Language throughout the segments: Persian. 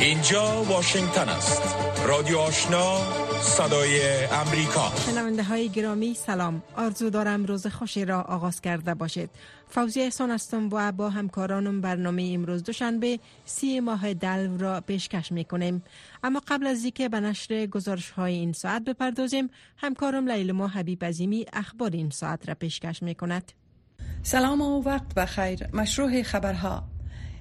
اینجا واشنگتن است. رادیو آشنا صدای امریکا. شنونده های گرامی سلام. آرزو دارم روز خوشی را آغاز کرده باشید. فوزی احسان هستم و با همکارانم برنامه امروز دوشنبه سی ماه دلو را پیشکش می کنیم اما قبل از اینکه به نشر گزارش های این ساعت بپردازیم همکارم لیل ما حبیب عظیمی اخبار این ساعت را پیشکش می کند سلام و وقت بخیر. مشروع خبرها.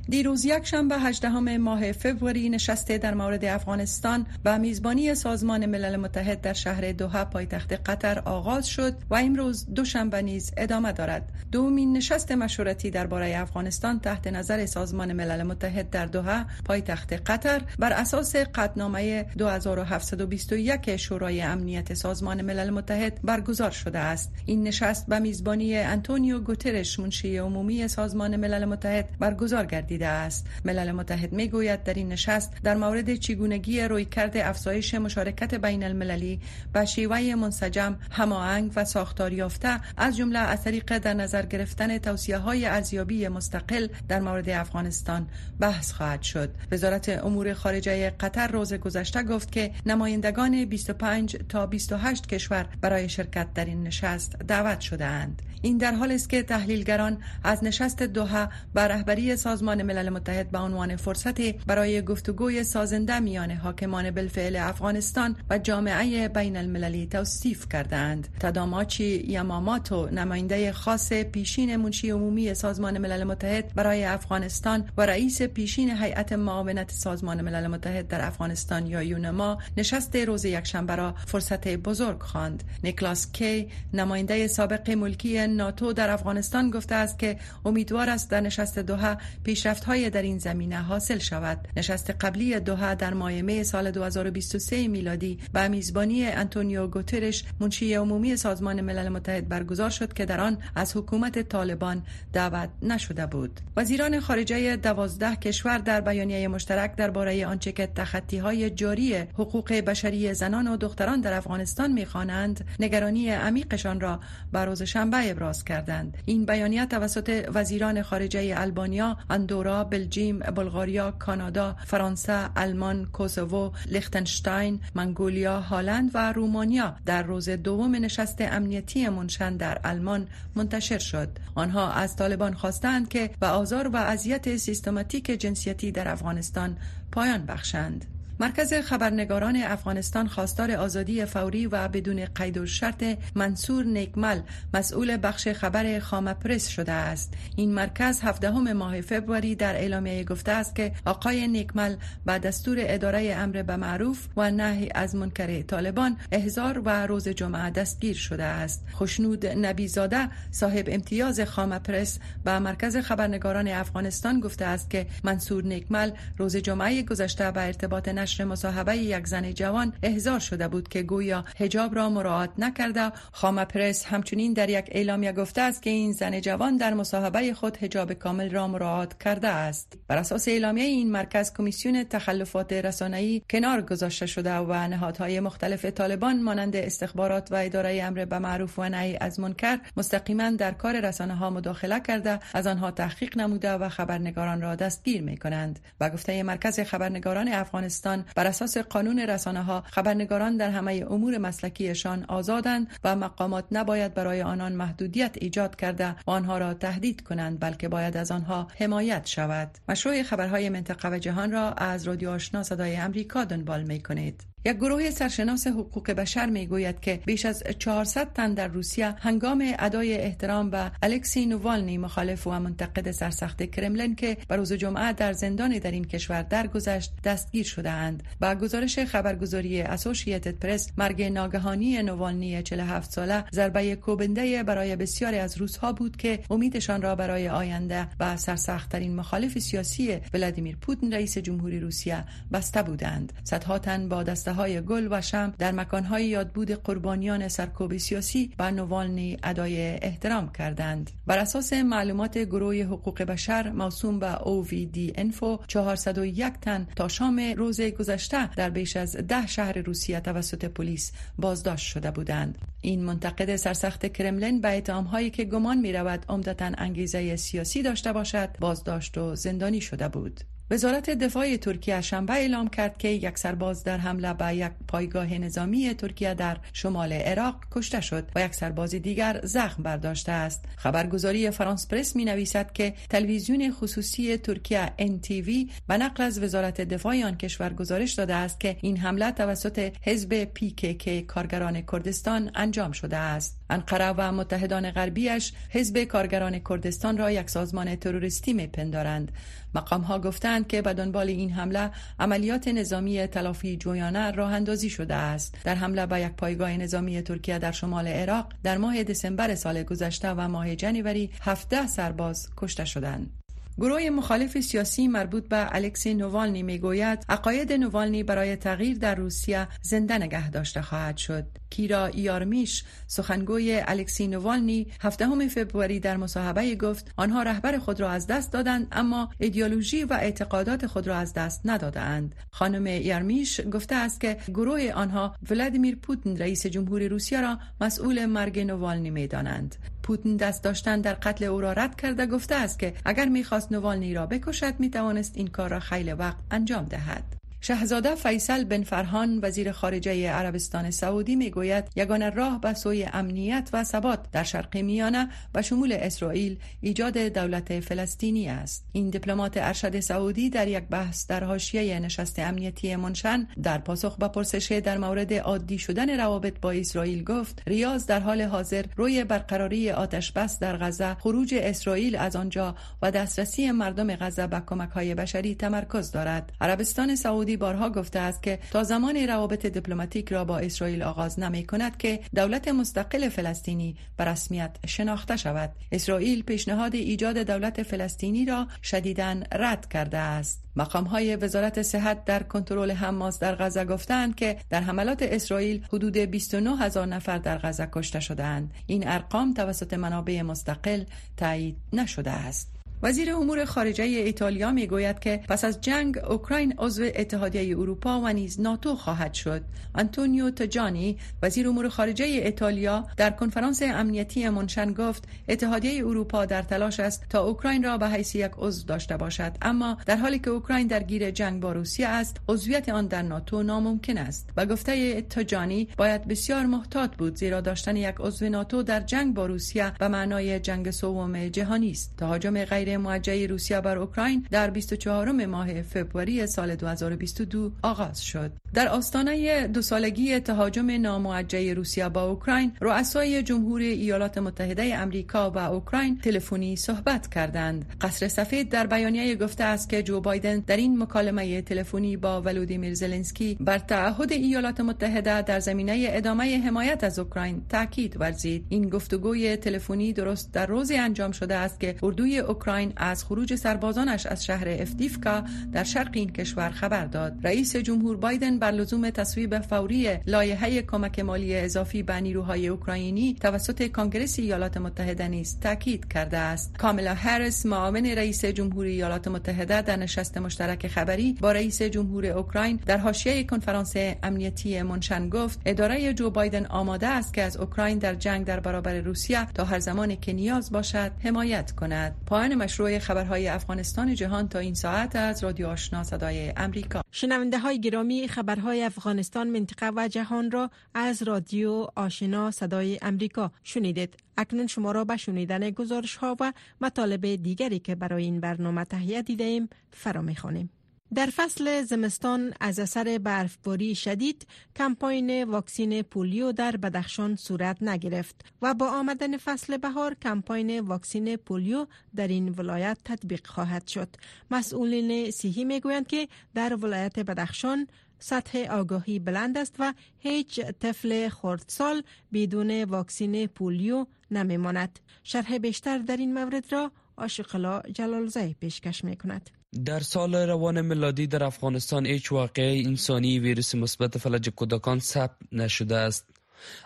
دیروز یک شنبه 18 ماه فوریه نشسته در مورد افغانستان به میزبانی سازمان ملل متحد در شهر دوحه پایتخت قطر آغاز شد و امروز دوشنبه نیز ادامه دارد. دومین نشست مشورتی درباره افغانستان تحت نظر سازمان ملل متحد در دوحه پایتخت قطر بر اساس قطعنامه 2721 شورای امنیت سازمان ملل متحد برگزار شده است. این نشست به میزبانی انتونیو گوترش منشی عمومی سازمان ملل متحد برگزار گردید است. ملل متحد می گوید در این نشست در مورد چگونگی رویکرد افزایش مشارکت بین المللی به شیوه منسجم هماهنگ و ساختار یافته از جمله از طریق در نظر گرفتن توصیه های ارزیابی مستقل در مورد افغانستان بحث خواهد شد. وزارت امور خارجه قطر روز گذشته گفت که نمایندگان 25 تا 28 کشور برای شرکت در این نشست دعوت شده اند این در حال است که تحلیلگران از نشست دوحه بر رهبری سازمان ملل متحد به عنوان فرصتی برای گفتگوی سازنده میان حاکمان بالفعل افغانستان و جامعه بین المللی توصیف کردند تداماچی یاماماتو نماینده خاص پیشین منشی عمومی سازمان ملل متحد برای افغانستان و رئیس پیشین هیئت معاونت سازمان ملل متحد در افغانستان یا یونما نشست روز یکشنبه را فرصت بزرگ خواند. نیکلاس کی نماینده سابق ملکی ناتو در افغانستان گفته است که امیدوار است در نشست دوحه پیشرفت های در این زمینه حاصل شود. نشست قبلی دوحه در ماه می سال 2023 میلادی به میزبانی انتونیو گوترش منشی عمومی سازمان ملل متحد برگزار شد که در آن از حکومت طالبان دعوت نشده بود. وزیران خارجه دوازده کشور در بیانیه مشترک درباره آنچه که تخطی های جاری حقوق بشری زنان و دختران در افغانستان می‌خوانند نگرانی عمیقشان را بر روز شنبه ابراز کردند. این بیانیه توسط وزیران خارجه البانیا اندورا، بلژیم، بلغاریا، کانادا، فرانسه، آلمان، کوسوو، لیختنشتاین، منگولیا، هالند و رومانیا در روز دوم نشست امنیتی منشن در آلمان منتشر شد. آنها از طالبان خواستند که به آزار و اذیت سیستماتیک جنسیتی در افغانستان پایان بخشند. مرکز خبرنگاران افغانستان خواستار آزادی فوری و بدون قید و شرط منصور نیکمل مسئول بخش خبر خام پرس شده است. این مرکز 17 ماه فوریه در اعلامیه گفته است که آقای نیکمل به دستور اداره امر به معروف و نهی از منکر طالبان احضار و روز جمعه دستگیر شده است. خوشنود نبیزاده صاحب امتیاز خام پرس به مرکز خبرنگاران افغانستان گفته است که منصور نیکمل روز جمعه گذشته به ارتباط نشر مصاحبه یک زن جوان احضار شده بود که گویا حجاب را مراعات نکرده. خام پرس همچنین در یک اعلامیه گفته است که این زن جوان در مصاحبه خود حجاب کامل را مراعات کرده است. بر اساس اعلامیه این مرکز کمیسیون تخلفات رسانه‌ای کنار گذاشته شده و نهادهای مختلف طالبان مانند استخبارات و اداره امر به معروف و نهی از منکر مستقیما در کار رسانه ها مداخله کرده. از آنها تحقیق نموده و خبرنگاران را دستگیر می کنند و گفته مرکز خبرنگاران افغانستان بر اساس قانون رسانه ها خبرنگاران در همه امور مسلکیشان آزادند و مقامات نباید برای آنان محدودیت ایجاد کرده و آنها را تهدید کنند بلکه باید از آنها حمایت شود. مشروع خبرهای منطقه و جهان را از رادیو آشنا صدای امریکا دنبال می کنید یک گروه سرشناس حقوق بشر می گوید که بیش از 400 تن در روسیه هنگام ادای احترام به الکسی نووالنی مخالف و منتقد سرسخت کرملین که روز جمعه در زندان در این کشور درگذشت دستگیر شده اند با گزارش خبرگزاری اسوسییتد پرس مرگ ناگهانی نووالنی 47 ساله ضربه کوبنده برای بسیاری از روسها بود که امیدشان را برای آینده و سرسخت ترین مخالف سیاسی ولادیمیر پوتین رئیس جمهوری روسیه بسته بودند. صدها تن با دست های گل و شم در مکانهای یادبود قربانیان سرکوب سیاسی به نوالنی ادای احترام کردند. بر اساس معلومات گروه حقوق بشر موسوم به OVD انفو 401 تن تا شام روز گذشته در بیش از ده شهر روسیه توسط پلیس بازداشت شده بودند. این منتقد سرسخت کرملین به هایی که گمان می رود عمدتا انگیزه سیاسی داشته باشد بازداشت و زندانی شده بود. وزارت دفاع ترکیه شنبه اعلام کرد که یک سرباز در حمله به یک پایگاه نظامی ترکیه در شمال عراق کشته شد و یک سرباز دیگر زخم برداشته است. خبرگزاری فرانس پرس می نویسد که تلویزیون خصوصی ترکیه NTV به نقل از وزارت دفاع آن کشور گزارش داده است که این حمله توسط حزب PKK کارگران کردستان انجام شده است. انقره و متحدان غربیش حزب کارگران کردستان را یک سازمان تروریستی میپندارند مقام ها گفتند که به دنبال این حمله عملیات نظامی تلافی جویانه راه اندازی شده است. در حمله به یک پایگاه نظامی ترکیه در شمال عراق در ماه دسامبر سال گذشته و ماه جنوری 17 سرباز کشته شدند. گروه مخالف سیاسی مربوط به الکسی نووالنی می‌گوید عقاید نووالنی برای تغییر در روسیه زنده نگه داشته خواهد شد. کیرا یارمیش سخنگوی الکسی نووالنی هفدهم فبروری در مصاحبه گفت آنها رهبر خود را از دست دادند اما ایدئولوژی و اعتقادات خود را از دست ندادند خانم یارمیش گفته است که گروه آنها ولادیمیر پوتین رئیس جمهور روسیه را مسئول مرگ نووالنی می‌دانند پوتین دست داشتن در قتل او را رد کرده گفته است که اگر می‌خواست نوالنی را بکشد می‌توانست این کار را خیلی وقت انجام دهد. شهزاده فیصل بن فرهان وزیر خارجه عربستان سعودی می‌گوید یگانه راه به سوی امنیت و ثبات در شرق میانه به شمول اسرائیل ایجاد دولت فلسطینی است. این دیپلمات ارشد سعودی در یک بحث در حاشیه نشست امنیتی منشن در پاسخ به پرسش در مورد عادی شدن روابط با اسرائیل گفت ریاض در حال حاضر روی برقراری آتش بس در غزه خروج اسرائیل از آنجا و دسترسی مردم غزه به کمک های بشری تمرکز دارد. عربستان سعودی سعودی بارها گفته است که تا زمان روابط دیپلماتیک را با اسرائیل آغاز نمی کند که دولت مستقل فلسطینی به رسمیت شناخته شود. اسرائیل پیشنهاد ایجاد دولت فلسطینی را شدیدا رد کرده است. مقام های وزارت صحت در کنترل حماس در غزه گفتند که در حملات اسرائیل حدود 29 هزار نفر در غزه کشته شدند این ارقام توسط منابع مستقل تایید نشده است. وزیر امور خارجه ایتالیا می گوید که پس از جنگ اوکراین عضو اتحادیه اروپا و نیز ناتو خواهد شد. آنتونیو تجانی وزیر امور خارجه ایتالیا در کنفرانس امنیتی منشن گفت اتحادیه اروپا در تلاش است تا اوکراین را به حیث یک عضو داشته باشد اما در حالی که اوکراین درگیر جنگ با روسیه است عضویت آن در ناتو ناممکن است. و گفته تجانی باید بسیار محتاط بود زیرا داشتن یک عضو ناتو در جنگ با روسیه به معنای جنگ سوم جهانی است. تهاجم غیر غیر روسیه بر اوکراین در 24 ماه فوریه سال 2022 آغاز شد. در آستانه دو سالگی تهاجم ناموجه روسیه با اوکراین، رؤسای جمهور ایالات متحده امریکا و اوکراین تلفنی صحبت کردند. قصر سفید در بیانیه گفته است که جو بایدن در این مکالمه تلفنی با ولودیمیر زلنسکی بر تعهد ایالات متحده در زمینه ادامه حمایت از اوکراین تاکید ورزید. این گفتگوی تلفنی درست در روزی انجام شده است که اردوی اوکراین از خروج سربازانش از شهر افدیفکا در شرق این کشور خبر داد. رئیس جمهور بایدن بر لزوم تصویب فوری لایحه کمک مالی اضافی به نیروهای اوکراینی توسط کنگره ایالات متحده نیز تاکید کرده است. کاملا هریس معاون رئیس جمهور ایالات متحده در نشست مشترک خبری با رئیس جمهور اوکراین در حاشیه کنفرانس امنیتی منشن گفت اداره جو بایدن آماده است که از اوکراین در جنگ در برابر روسیه تا هر زمانی که نیاز باشد حمایت کند. پایان مشروع خبرهای افغانستان جهان تا این ساعت از رادیو آشنا صدای امریکا. شنونده های گرامی خبرهای افغانستان منطقه و جهان را از رادیو آشنا صدای امریکا شنیدید. اکنون شما را به شنیدن گزارش ها و مطالب دیگری که برای این برنامه تهیه دیده ایم فرا می‌خوانیم. در فصل زمستان از اثر برفباری شدید کمپاین واکسین پولیو در بدخشان صورت نگرفت و با آمدن فصل بهار کمپاین واکسین پولیو در این ولایت تطبیق خواهد شد مسئولین صحی می‌گویند که در ولایت بدخشان سطح آگاهی بلند است و هیچ طفل خردسال بدون واکسین پولیو نمیماند شرح بیشتر در این مورد را آشقلا جلالزای پیشکش می کند. در سال روان میلادی در افغانستان هیچ واقعه انسانی ویروس مثبت فلج کودکان ثبت نشده است.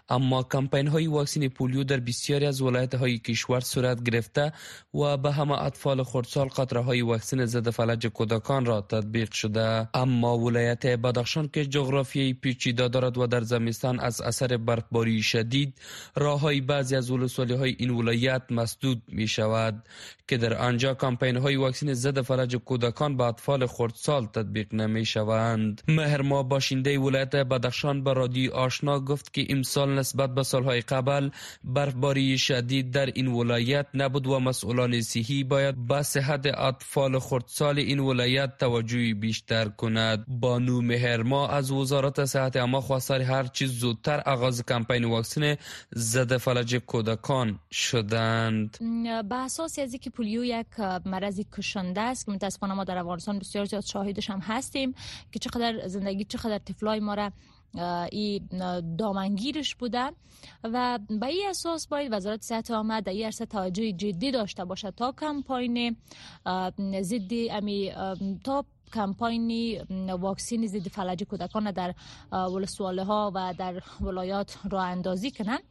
اما کمپین های واکسین پولیو در بسیاری از ولایت های کشور صورت گرفته و به همه اطفال خردسال قطره های واکسن ضد فلج کودکان را تطبیق شده. اما ولایت بدخشان که جغرافیایی پیچیده دارد و در زمستان از اثر برفباری شدید راه های بعضی از ولسوالی های این ولایت مسدود می شود که در آنجا کمپین های واکسن ضد فلج کودکان به اطفال خردسال تطبیق نمی شوند مهرما باشنده ولایت بدخشان به رادیو آشنا گفت که امسال نسبت به سالهای قبل برفباری شدید در این ولایت نبود و مسئولان صحی باید به صحت اطفال خردسال این ولایت توجه بیشتر کند. بانو مهرما از وزارت صحت اما خواستار هر چیز زودتر آغاز کمپین واکسن ضد فلج کودکان شدند. به اساس از که پولیو یک مرض کشنده است که متاسفانه ما در افغانستان بسیار زیاد شاهدش هم هستیم که چقدر زندگی چقدر طفلای ما را این دامنگیرش بوده و به این اساس باید وزارت صحت عامه در این عرصه توجه جدی داشته باشه تا کمپاین ضد امی تا کمپاینی واکسین ضد فلج کودکان در ولسواله ها و در ولایات را اندازی کنند.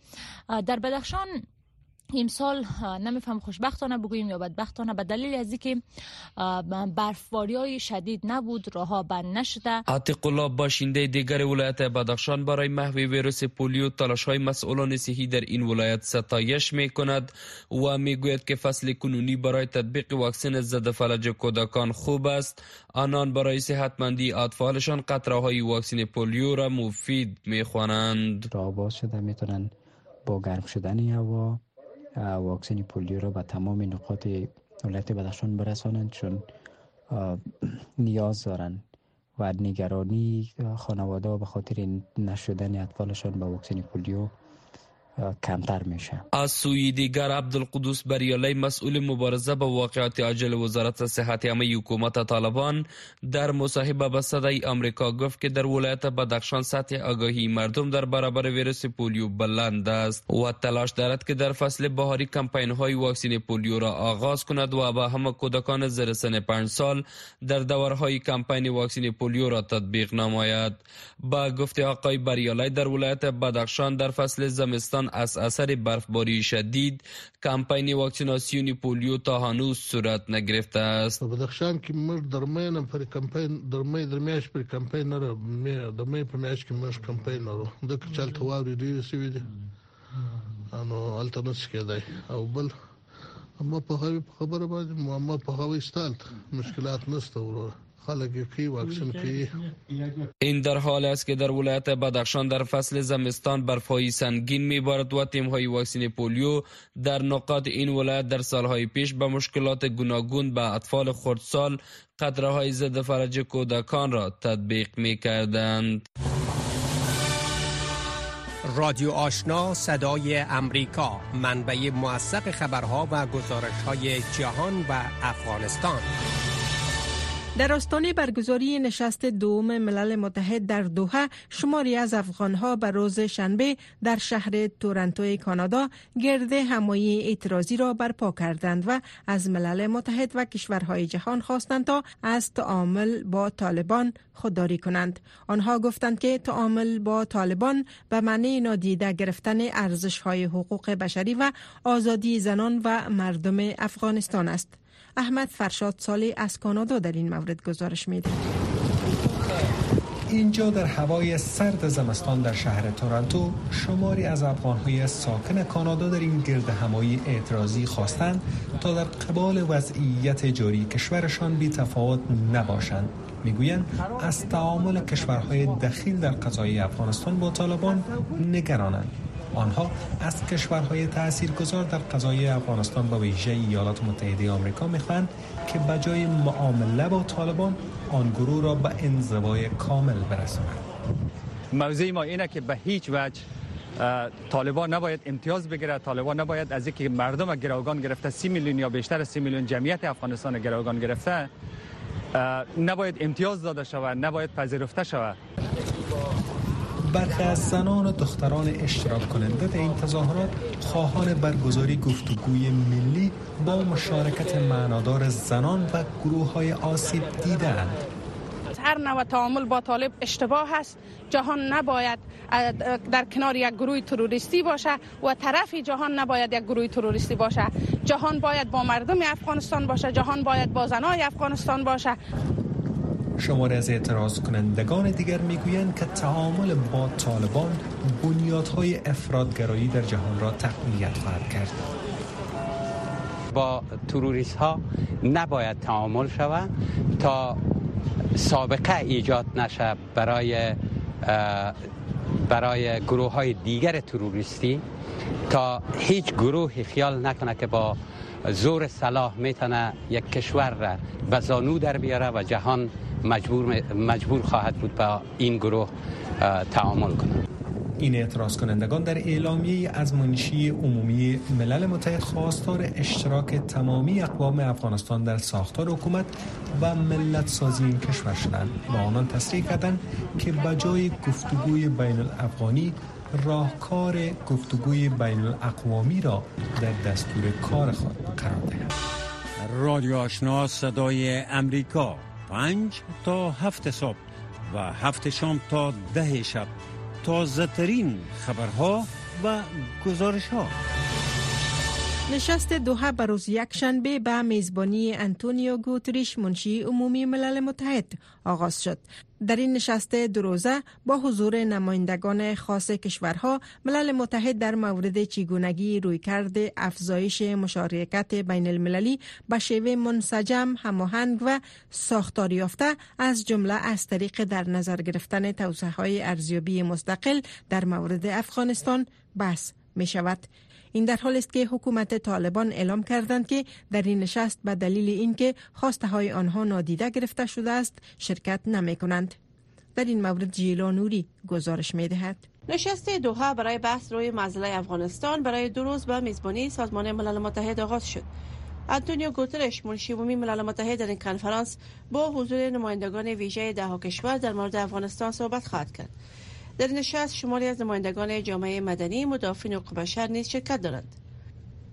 در بدخشان امسال نمیفهم خوشبختانه بگوییم یا بدبختانه به دلیل از اینکه برفباری های شدید نبود راه بند نشده. عتیق الله باشنده دیگر ولایت بدخشان برای محو ویروس پولیو تلاش های مسئولان صحی در این ولایت ستایش می کند و می گوید که فصل کنونی برای تطبیق واکسن ضد فلج کودکان خوب است. آنان برای صحتمندی اطفالشان قطره های واکسن پولیو را مفید می خوانند شده می‌تونن با گرم شدن هوا واکسن پولیو را به تمام نقاط ولایت بدخشان برسانند چون نیاز دارند و نگرانی خانواده به خاطر نشدن اطفالشان به واکسن پولیو کمتر میشه. از سوی دیگر عبدالقدوس بریالی مسئول مبارزه با واقعات عاجل وزارت صحت عامه حکومت طالبان در مصاحبه به صدای آمریکا گفت که در ولایت بدخشان سطح آگاهی مردم در برابر ویروس پولیو بلند است و تلاش دارد که در فصل بهاری کمپین های واکسین پولیو را آغاز کند و به همه کودکان زیر سن 5 سال در دورهای کمپین واکسین پولیو را تطبیق نماید. با گفت آقای بریالی در ولایت بدخشان در فصل زمستان از اثر برفباری شدید کمپین واکسیناسیون پولیو تا هنوز صورت نگرفته است. بدخشان کې مر درمه پر کمپین درمه درمیاش پر کمپین نه درمه په میاش کې مر کمپین نه د چل تواري ډیر سوي دي انو الټرنس کېدای او بل اما په خبره باندې اما په هغه استال. مشکلات نشته وروره این در حال است که در ولایت بدخشان در فصل زمستان برفهای سنگین میبارد و تیم های واکسین پولیو در نقاط این ولایت در سالهای پیش به مشکلات گوناگون به اطفال خردسال قطره های ضد فرج کودکان را تطبیق می کردند. رادیو آشنا صدای امریکا منبع موثق خبرها و گزارش های جهان و افغانستان. در آستانه برگزاری نشست دوم ملل متحد در دوحه شماری از افغانها به روز شنبه در شهر تورنتو کانادا گرد همایی اعتراضی را برپا کردند و از ملل متحد و کشورهای جهان خواستند تا از تعامل با طالبان خودداری کنند. آنها گفتند که تعامل با طالبان به معنی نادیده گرفتن ارزش های حقوق بشری و آزادی زنان و مردم افغانستان است. احمد فرشاد سالی از کانادا در این مورد گزارش میده. اینجا در هوای سرد زمستان در شهر تورنتو شماری از افغانهای ساکن کانادا در این گرد همایی اعتراضی خواستند تا در قبال وضعیت جاری کشورشان بی تفاوت نباشند. می‌گویند از تعامل کشورهای دخیل در قضای افغانستان با طالبان نگرانند. آنها از کشورهای تاثیرگذار در قضای افغانستان با ویژه ایالات متحده آمریکا می‌خواهند که بجای معامله با طالبان آن گروه را به انزوای کامل برسانند. موضوع ما اینه که به هیچ وجه طالبان نباید امتیاز بگیره طالبان نباید از اینکه مردم گروگان گرفته سی میلیون یا بیشتر از سی میلیون جمعیت افغانستان گروگان گرفته نباید امتیاز داده شود نباید پذیرفته شود. برخی از زنان و دختران اشتراک کننده در این تظاهرات خواهان برگزاری گفتگوی ملی با مشارکت معنادار زنان و گروه های آسیب دیدند هر نوع تعامل با طالب اشتباه است. جهان نباید در کنار یک گروه تروریستی باشه و طرف جهان نباید یک گروه تروریستی باشه. جهان باید با مردم افغانستان باشه. جهان باید با زنای افغانستان باشه. شماره از اعتراض کنندگان دیگر می‌گویند که تعامل با طالبان بنیادهای افرادگرایی در جهان را تقویت خواهد کرد. با تروریست ها نباید تعامل شود تا سابقه ایجاد نشه برای برای گروه های دیگر تروریستی. تا هیچ گروهی خیال نکنه که با زور صلاح می‌تونه یک کشور را به زانو در بیاره و جهان مجبور, مجبور خواهد بود با این گروه تعامل کنه این اعتراض کنندگان در اعلامیه از منشی عمومی ملل متحد خواستار اشتراک تمامی اقوام افغانستان در ساختار حکومت و ملت سازی این کشور شدند. و آنان تصریح کردند که بجای گفتگوی بین الافغانی راهکار گفتگوی بین الاقوامی را در دستور کار خود قرار دهند. رادیو آشنا صدای امریکا. پنج تا هفت صبح و هفت شام تا ده شب. تازه ترین خبرها و گزارش ها نشست دوها بر روز یک شنبه به میزبانی انتونیو گوتریش منشی عمومی ملل متحد آغاز شد. در این نشست دو روزه با حضور نمایندگان خاص کشورها ملل متحد در مورد چگونگی رویکرد افزایش مشارکت بین المللی به شیوه منسجم هماهنگ و ساختار یافته از جمله از طریق در نظر گرفتن توسعه های ارزیابی مستقل در مورد افغانستان بحث می شود. این در حال است که حکومت طالبان اعلام کردند که در این نشست به دلیل اینکه خواسته های آنها نادیده گرفته شده است شرکت نمی کنند. در این مورد جیلا نوری گزارش می دهد. نشست دوها برای بحث روی مسئله افغانستان برای دو روز به میزبانی سازمان ملل متحد آغاز شد. انتونیو گوترش منشی عمومی ملل متحد در این کنفرانس با حضور نمایندگان ویژه ده کشور در مورد افغانستان صحبت خواهد کرد. در نشست شماری از نمایندگان جامعه مدنی مدافعین حقوق بشر نیز شرکت دارند.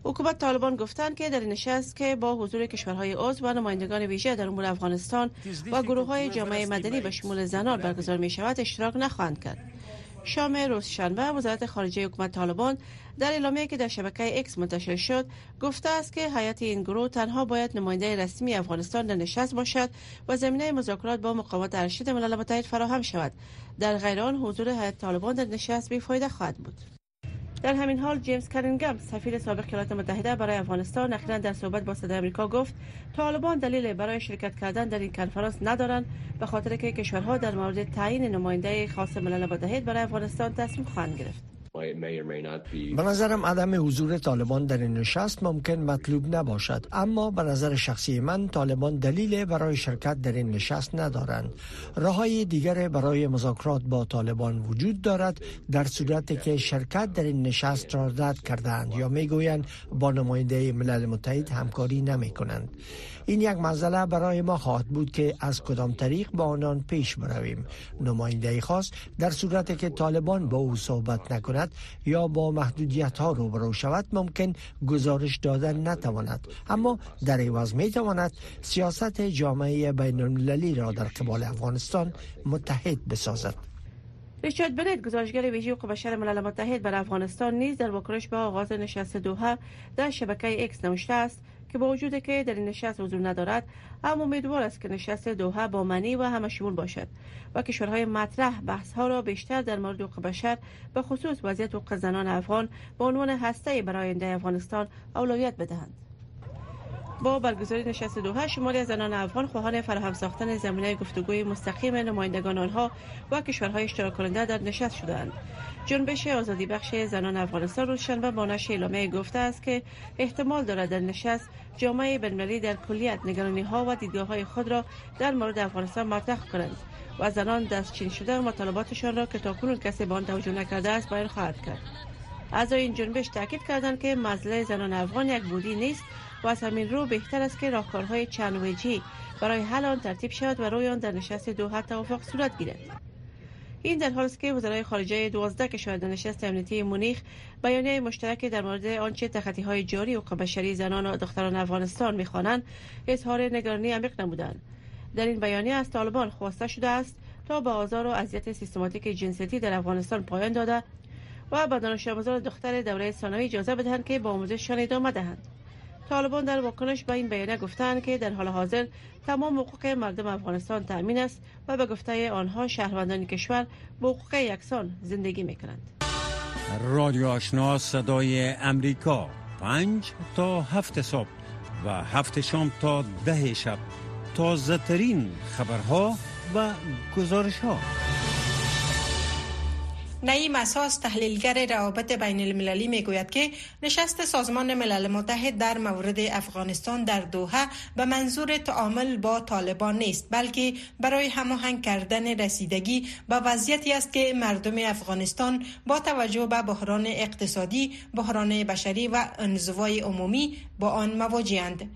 حکومت طالبان گفتند که در نشست که با حضور کشورهای عضو و نمایندگان ویژه در امور افغانستان و گروه های جامعه مدنی به شمول زنان برگزار می شود اشتراک نخواهند کرد. شام روز شنبه وزارت خارجه حکومت طالبان در اعلامیه که در شبکه اکس منتشر شد گفته است که هیئت این گروه تنها باید نماینده رسمی افغانستان در نشست باشد و زمینه مذاکرات با مقامات ارشد ملل متحد فراهم شود. در غیر آن حضور هیئت طالبان در نشست بیفایده خواهد بود. در همین حال جیمز کرینگم سفیر سابق ایالات متحده برای افغانستان اخیرا در صحبت با صدای آمریکا گفت طالبان دلیل برای شرکت کردن در این کنفرانس ندارند به خاطر که کشورها در مورد تعیین نماینده خاص ملل متحد برای افغانستان تصمیم خواهند گرفت. به نظرم عدم حضور طالبان در این نشست ممکن مطلوب نباشد. اما به نظر شخصی من طالبان دلیل برای شرکت در این نشست ندارند. راههای دیگر برای مذاکرات با طالبان وجود دارد در صورتی که شرکت در این نشست را رد کردند یا می‌گویند با نماینده ملل متحد همکاری نمی کنند این یک مسئله برای ما خواهد بود که از کدام طریق با آنان پیش برویم. نماینده خاص در صورتی که طالبان با او صحبت نکند یا با محدودیت ها روبرو شود ممکن گزارش دادن نتواند. اما در عوض می تواند سیاست جامعه بین المللی را در قبال افغانستان متحد بسازد. ریچارد بنت گزارشگر ویژه حقوق بشر ملل متحد بر افغانستان نیز در واکنش به آغاز نشست دوحه در شبکه اکس نوشته است که با وجود که در این نشست حضور ندارد اما امیدوار است که نشست دوحه با منی و همه شمول باشد و کشورهای مطرح بحث ها را بیشتر در مورد حقوق بشر به خصوص وضعیت حقوق زنان افغان به عنوان هسته برای آینده افغانستان اولویت بدهند. با برگزاری نشست دوحه شماری از زنان افغان خواهان فراهم ساختن زمینه گفتگوی مستقیم نمایندگان آنها و کشورهای اشتراک کننده در نشست شدند جنبش آزادی بخش زنان افغانستان روز شنبه با نشر اعلامیه گفته است که احتمال دارد در نشست جامعه بین‌المللی در کلیت نگرانی ها و دیدگاه های خود را در مورد افغانستان مطرح کنند و زنان دستچین شده مطالباتشان را که تاکنون کسی به آن توجه نکرده است بیان خواهد کرد. اعضای این جنبش تاکید کردند که مسئله زنان افغان یک بودی نیست و از همین رو بهتر است که راهکارهای چند وجهی برای حل آن ترتیب شود و روی آن در نشست دوحه توافق صورت گیرد. این در حالی است که وزرای خارجه 12 کشور در نشست امنیتی مونیخ بیانیه مشترک در مورد آنچه تخطی های جاری و بشری زنان و دختران افغانستان می‌خوانند اظهار نگرانی عمیق نمودند. در این بیانیه از طالبان خواسته شده است تا به آزار و اذیت سیستماتیک جنسیتی در افغانستان پایان داده و به دانش آموزان دختر دوره ثانوی اجازه بدهند که با آموزششان ادامه دهند. طالبان در واکنش به این بیانیه گفتند که در حال حاضر تمام حقوق مردم افغانستان تأمین است و به گفته آنها شهروندان کشور به حقوق یکسان زندگی می کنند. رادیو آشنا صدای امریکا پنج تا هفت صبح و هفت شام تا ده شب تازه ترین خبرها و گزارش ها نعیم اساس تحلیلگر روابط بین المللی می گوید که نشست سازمان ملل متحد در مورد افغانستان در دوحه به منظور تعامل با طالبان نیست بلکه برای هماهنگ کردن رسیدگی به وضعیتی است که مردم افغانستان با توجه به بحران اقتصادی، بحران بشری و انزوای عمومی با آن مواجهند.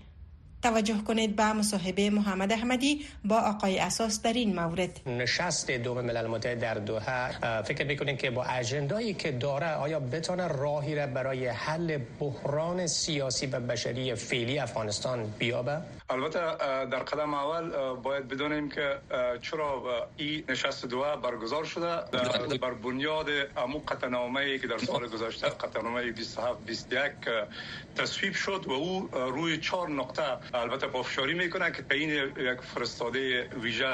توجه کنید به مصاحبه محمد احمدی با آقای اساس در این مورد. نشست دوم ملل متحد در دوحه. فکر می‌کنین که با اجندایی که داره آیا بتونه راهی را برای حل بحران سیاسی و بشری فعلی افغانستان بیابه؟ البته در قدم اول باید بدونیم که چرا این نشست دوحه برگزار شده بر بنیاد امو قطعنامه که در سال گذشته قطعنامه 27 21 تصویب شد و او روی چهار نقطه البته پافشاری می‌کنه که این یک فرستاده ویژه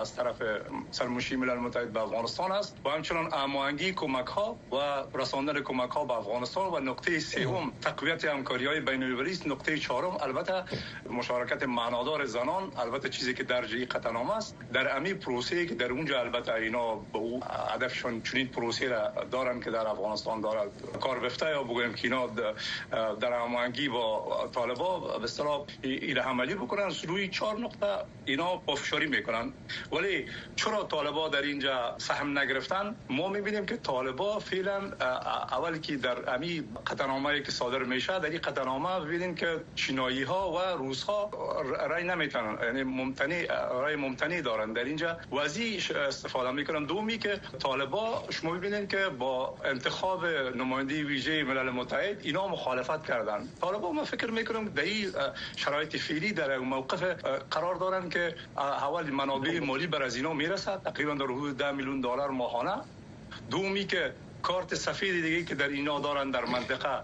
از طرف سرمشی ملل متحد به افغانستان است و همچنان هماهنگی کمک ها و رساندن کمک ها به افغانستان و نقطه سوم تقویت همکاری های بین المللی است. نقطه چهارم البته مشارکت معنادار زنان البته چیزی که در جهی قطعنامه است. در امی پروسه که در اونجا البته اینا به او هدفشون چنین پروسه را دارن که در افغانستان دارد. کار بفته یا بگویم که اینا در هماهنگی با طالبا به این عملی بکنن روی چهار نقطه اینا پافشاری می‌کنن. ولی چرا طالبا در اینجا سهم نگرفتن؟ ما می‌بینیم که طالبا فعلا اول که در امی قطعنامه که صادر میشه در این قطعنامه ببینیم که چینایی ها و روس ها رای نمی‌تونن یعنی ممتنی رای ممتنی دارن در اینجا. وزی استفاده می‌کنن. دومی که طالبا شما ببینید که با انتخاب نماینده ویژه ملل متحد اینا مخالفت کردن. طالبا ما فکر می‌کنم در این شرایط فعلی در موقف قرار دارن که اول منابع مالی بر از اینا می‌رسد. تقریبا در حدود 10 میلیون دلار ماهانه. دومی که کارت سفید دیگه که در اینا دارن در منطقه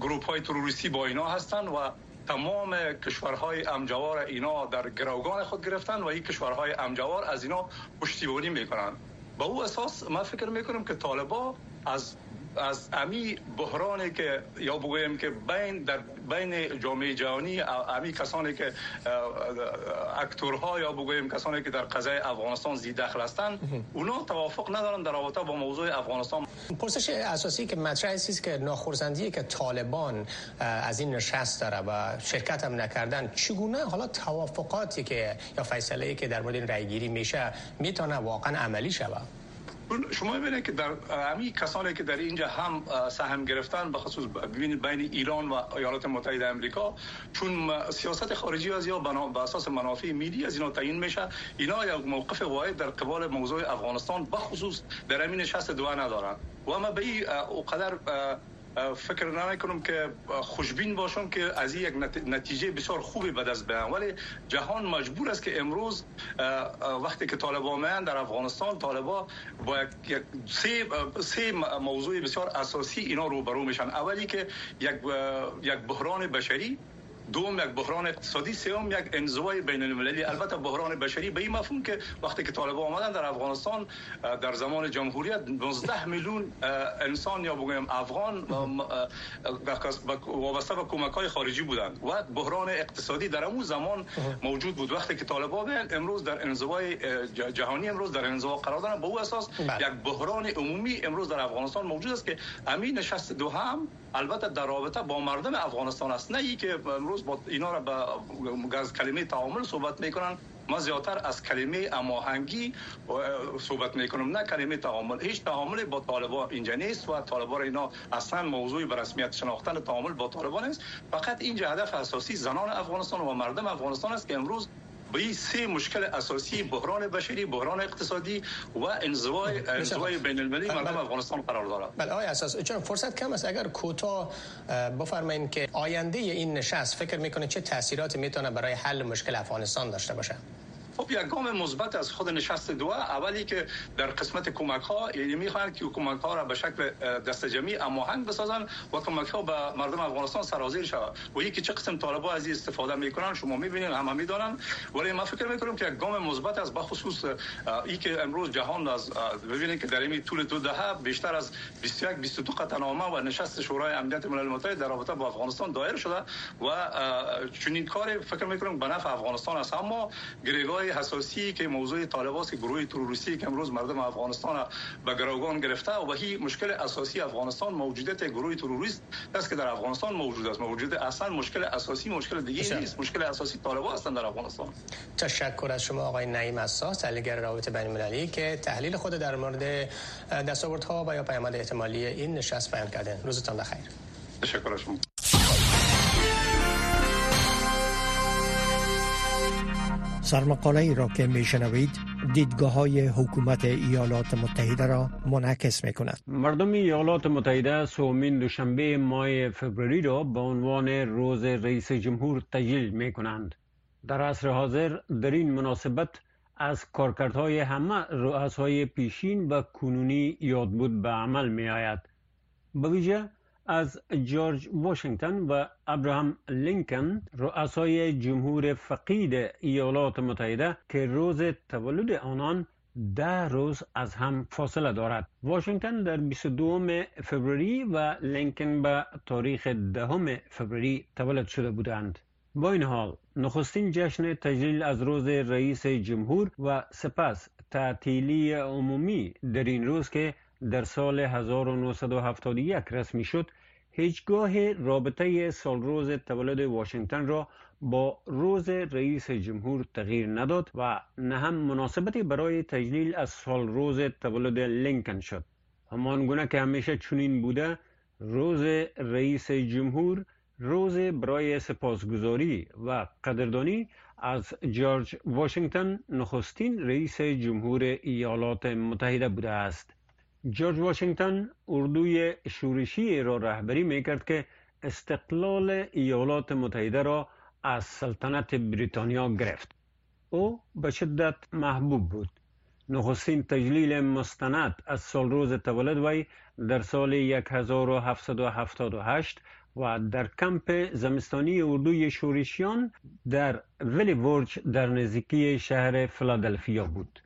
گروپ های تروریستی با اینا هستن و تمام کشورهای امجوار اینا در گروگان خود گرفتن و این کشورهای امجوار از اینا پشتیبانی می‌کنن. با او اساس ما فکر می‌کنم که طالبا از از امی بحرانی که یا بگویم که بین در بین جامعه جهانی امی کسانی که اکتورها یا بگویم کسانی که در قضای افغانستان زی دخل هستند اونا توافق ندارن در رابطه با موضوع افغانستان. پرسش اساسی که مطرح است که ناخرسندی که طالبان از این نشست داره و شرکت هم نکردن چگونه حالا توافقاتی که یا فیصله که در مورد رایگیری میشه می‌تونه واقعا عملی شود؟ شما ببینید که در همین کسانی که در اینجا هم سهم گرفتن به خصوص ببینید بین ایران و ایالات متحده آمریکا چون سیاست خارجی از یا به اساس منافع ملی از اینا تعیین میشه. اینا یک موقف واحد در قبال موضوع افغانستان به خصوص در همین نشست دو ندارن و ما به این قدر فکر نمی کنم که خوشبین باشم که از یک نتیجه بسیار خوبی به دست بیارم. ولی جهان مجبور است که امروز وقتی که طالبان میان در افغانستان طالبان با یک سه سه موضوع بسیار اساسی اینا رو برو میشن. اولی که یک یک بحران بشری دوم یک بحران اقتصادی سوم یک انزوای بین المللی البته بحران بشری به این مفهوم که وقتی که طالبان آمدن در افغانستان در زمان جمهوریت 19 میلیون انسان یا بگویم افغان وابسته به کمک های خارجی بودند و بحران اقتصادی در اون زمان موجود بود وقتی که طالبان امروز در انزوای جهانی امروز در انزوا قرار دارن به او اساس بله. یک بحران عمومی امروز در افغانستان موجود است که همین نشست دو هم البته در رابطه با مردم افغانستان است. نه ای که امروز با اینا را به کلمه تعامل صحبت می‌کنن ما زیادتر از کلمه اماهنگی صحبت می‌کنم نه کلمه تعامل. هیچ تعامل با طالبان اینجا نیست و طالبان اینا اصلا موضوعی به رسمیت شناختن تعامل با طالبان نیست. فقط اینجا هدف اساسی زنان افغانستان و مردم افغانستان است که امروز به این سه مشکل اساسی بحران بشری بحران اقتصادی و انزوای انزوای بین المللی مردم بله. افغانستان قرار دارد. بله آقای اساس چون فرصت کم است؟ اگر کوتاه بفرمایید که آینده این نشست فکر می‌کنه چه تاثیراتی می‌تونه برای حل مشکل افغانستان داشته باشه؟ خب یک گام مثبت از خود نشست دو اولی که در قسمت کمک ها یعنی می‌خوان که کمک ها را به شکل دست جمعی هماهنگ بسازن و کمک ها به مردم افغانستان سرازیر شود و یکی چه قسم طالبان از این استفاده می‌کنن شما می‌بینید همه می‌دونن ولی ما فکر می‌کنم که یک گام مثبت از بخصوص ای که امروز جهان از ببینید که در این طول دو دهه بیشتر از 21 22 قطعنامه و نشست شورای امنیت ملل متحد در رابطه با افغانستان دایر شده و چنین کاری فکر می‌کنم به نفع افغانستان است. اما حساسی که موضوع طالبان که گروه تروریستی که امروز مردم افغانستان به گروگان گرفته و هی مشکل اساسی افغانستان موجودیت گروه تروریست است که در افغانستان موجود است. موجود اصلا مشکل اساسی مشکل دیگه نیست. مشکل اساسی طالبان هستند در افغانستان. تشکر از شما آقای نعیم اساس تحلیلگر روابط بین المللی که تحلیل خود در مورد دستاوردها و یا پیامد احتمالی این نشست بیان کردن. روزتان بخیر. تشکر از شما. سرمقاله ای را که میشنوید دیدگاه های حکومت ایالات متحده را منعکس می کند. مردم ایالات متحده سومین دوشنبه ماه فوریه را به عنوان روز رئیس جمهور تجلیل می کنند. در عصر حاضر در این مناسبت از کارکردهای همه رؤسای پیشین و کنونی یاد بود به عمل می آید. به ویژه از جورج واشنگتن و ابراهام لینکن رؤسای جمهور فقید ایالات متحده که روز تولد آنان ده روز از هم فاصله دارد. واشنگتن در 22 فوریه و لینکن به تاریخ دهم فوریه تولد شده بودند. با این حال نخستین جشن تجلیل از روز رئیس جمهور و سپس تعطیلی عمومی در این روز که در سال 1971 رسمی شد هیچگاه رابطه سالروز تولد واشنگتن را با روز رئیس جمهور تغییر نداد و نه هم مناسبتی برای تجلیل از سالروز تولد لینکن شد. همان گونه که همیشه چنین بوده روز رئیس جمهور روز برای سپاسگزاری و قدردانی از جورج واشنگتن نخستین رئیس جمهور ایالات متحده بوده است. جورج واشنگتن اردوی شورشی را رهبری می کرد که استقلال ایالات متحده را از سلطنت بریتانیا گرفت. او به شدت محبوب بود. نخستین تجلیل مستند از سال روز تولد وی در سال 1778 و در کمپ زمستانی اردوی شورشیان در ولی ورج در نزدیکی شهر فلادلفیا بود.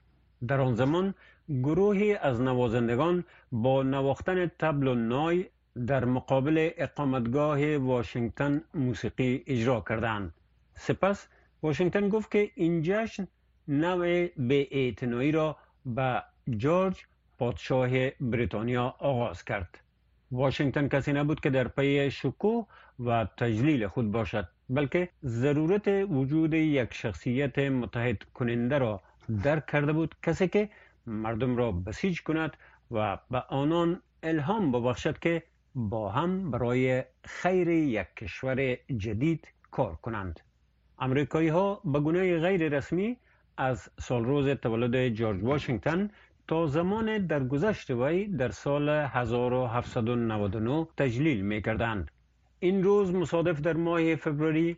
در آن زمان گروهی از نوازندگان با نواختن تبل و نای در مقابل اقامتگاه واشنگتن موسیقی اجرا کردند. سپس واشنگتن گفت که این جشن نوع به را به جورج پادشاه بریتانیا آغاز کرد. واشنگتن کسی نبود که در پی شکوه و تجلیل خود باشد بلکه ضرورت وجود یک شخصیت متحد کننده را درک کرده بود کسی که مردم را بسیج کند و به آنان الهام ببخشد که با هم برای خیر یک کشور جدید کار کنند امریکایی ها به گونه غیر رسمی از سالروز تولد جورج واشنگتن تا زمان درگذشت وی در سال 1799 تجلیل می کردند. این روز مصادف در ماه فوریه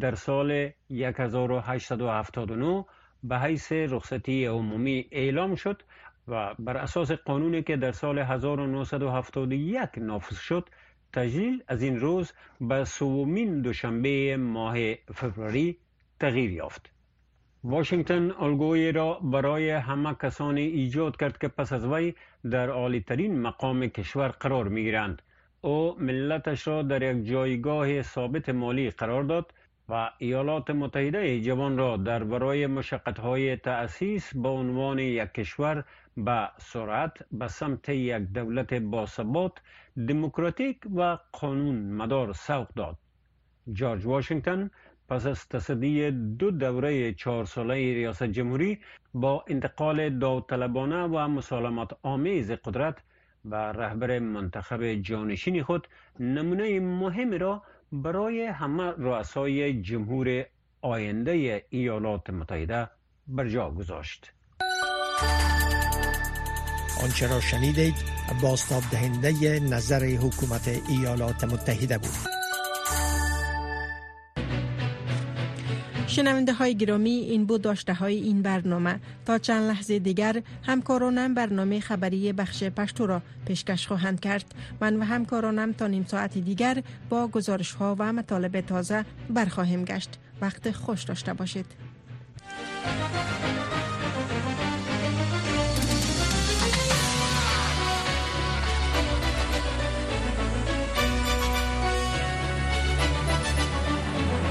در سال 1879 به حیث رخصتی عمومی اعلام شد و بر اساس قانونی که در سال 1971 نافذ شد تجلیل از این روز به سومین دوشنبه ماه فوریه تغییر یافت واشنگتن الگوی را برای همه کسانی ایجاد کرد که پس از وی در عالی ترین مقام کشور قرار می گیرند. او ملتش را در یک جایگاه ثابت مالی قرار داد و ایالات متحده جوان را در برای های تأسیس به عنوان یک کشور به سرعت به سمت یک دولت باثبات دموکراتیک و قانون مدار سوق داد. جورج واشنگتن پس از تصدی دو دوره چهار ساله ریاست جمهوری با انتقال داوطلبانه و مسالمت آمیز قدرت به رهبر منتخب جانشین خود نمونه مهمی را برای همه رؤسای جمهور آینده ایالات متحده بر جا گذاشت. آنچه را شنیدید باستاب دهنده نظر حکومت ایالات متحده بود. شنونده های گرامی این بود داشته های این برنامه. تا چند لحظه دیگر همکارانم برنامه خبری بخش پشتو را پیشکش خواهند کرد. من و همکارانم تا نیم ساعت دیگر با گزارش ها و مطالب تازه برخواهیم گشت. وقت خوش داشته باشید.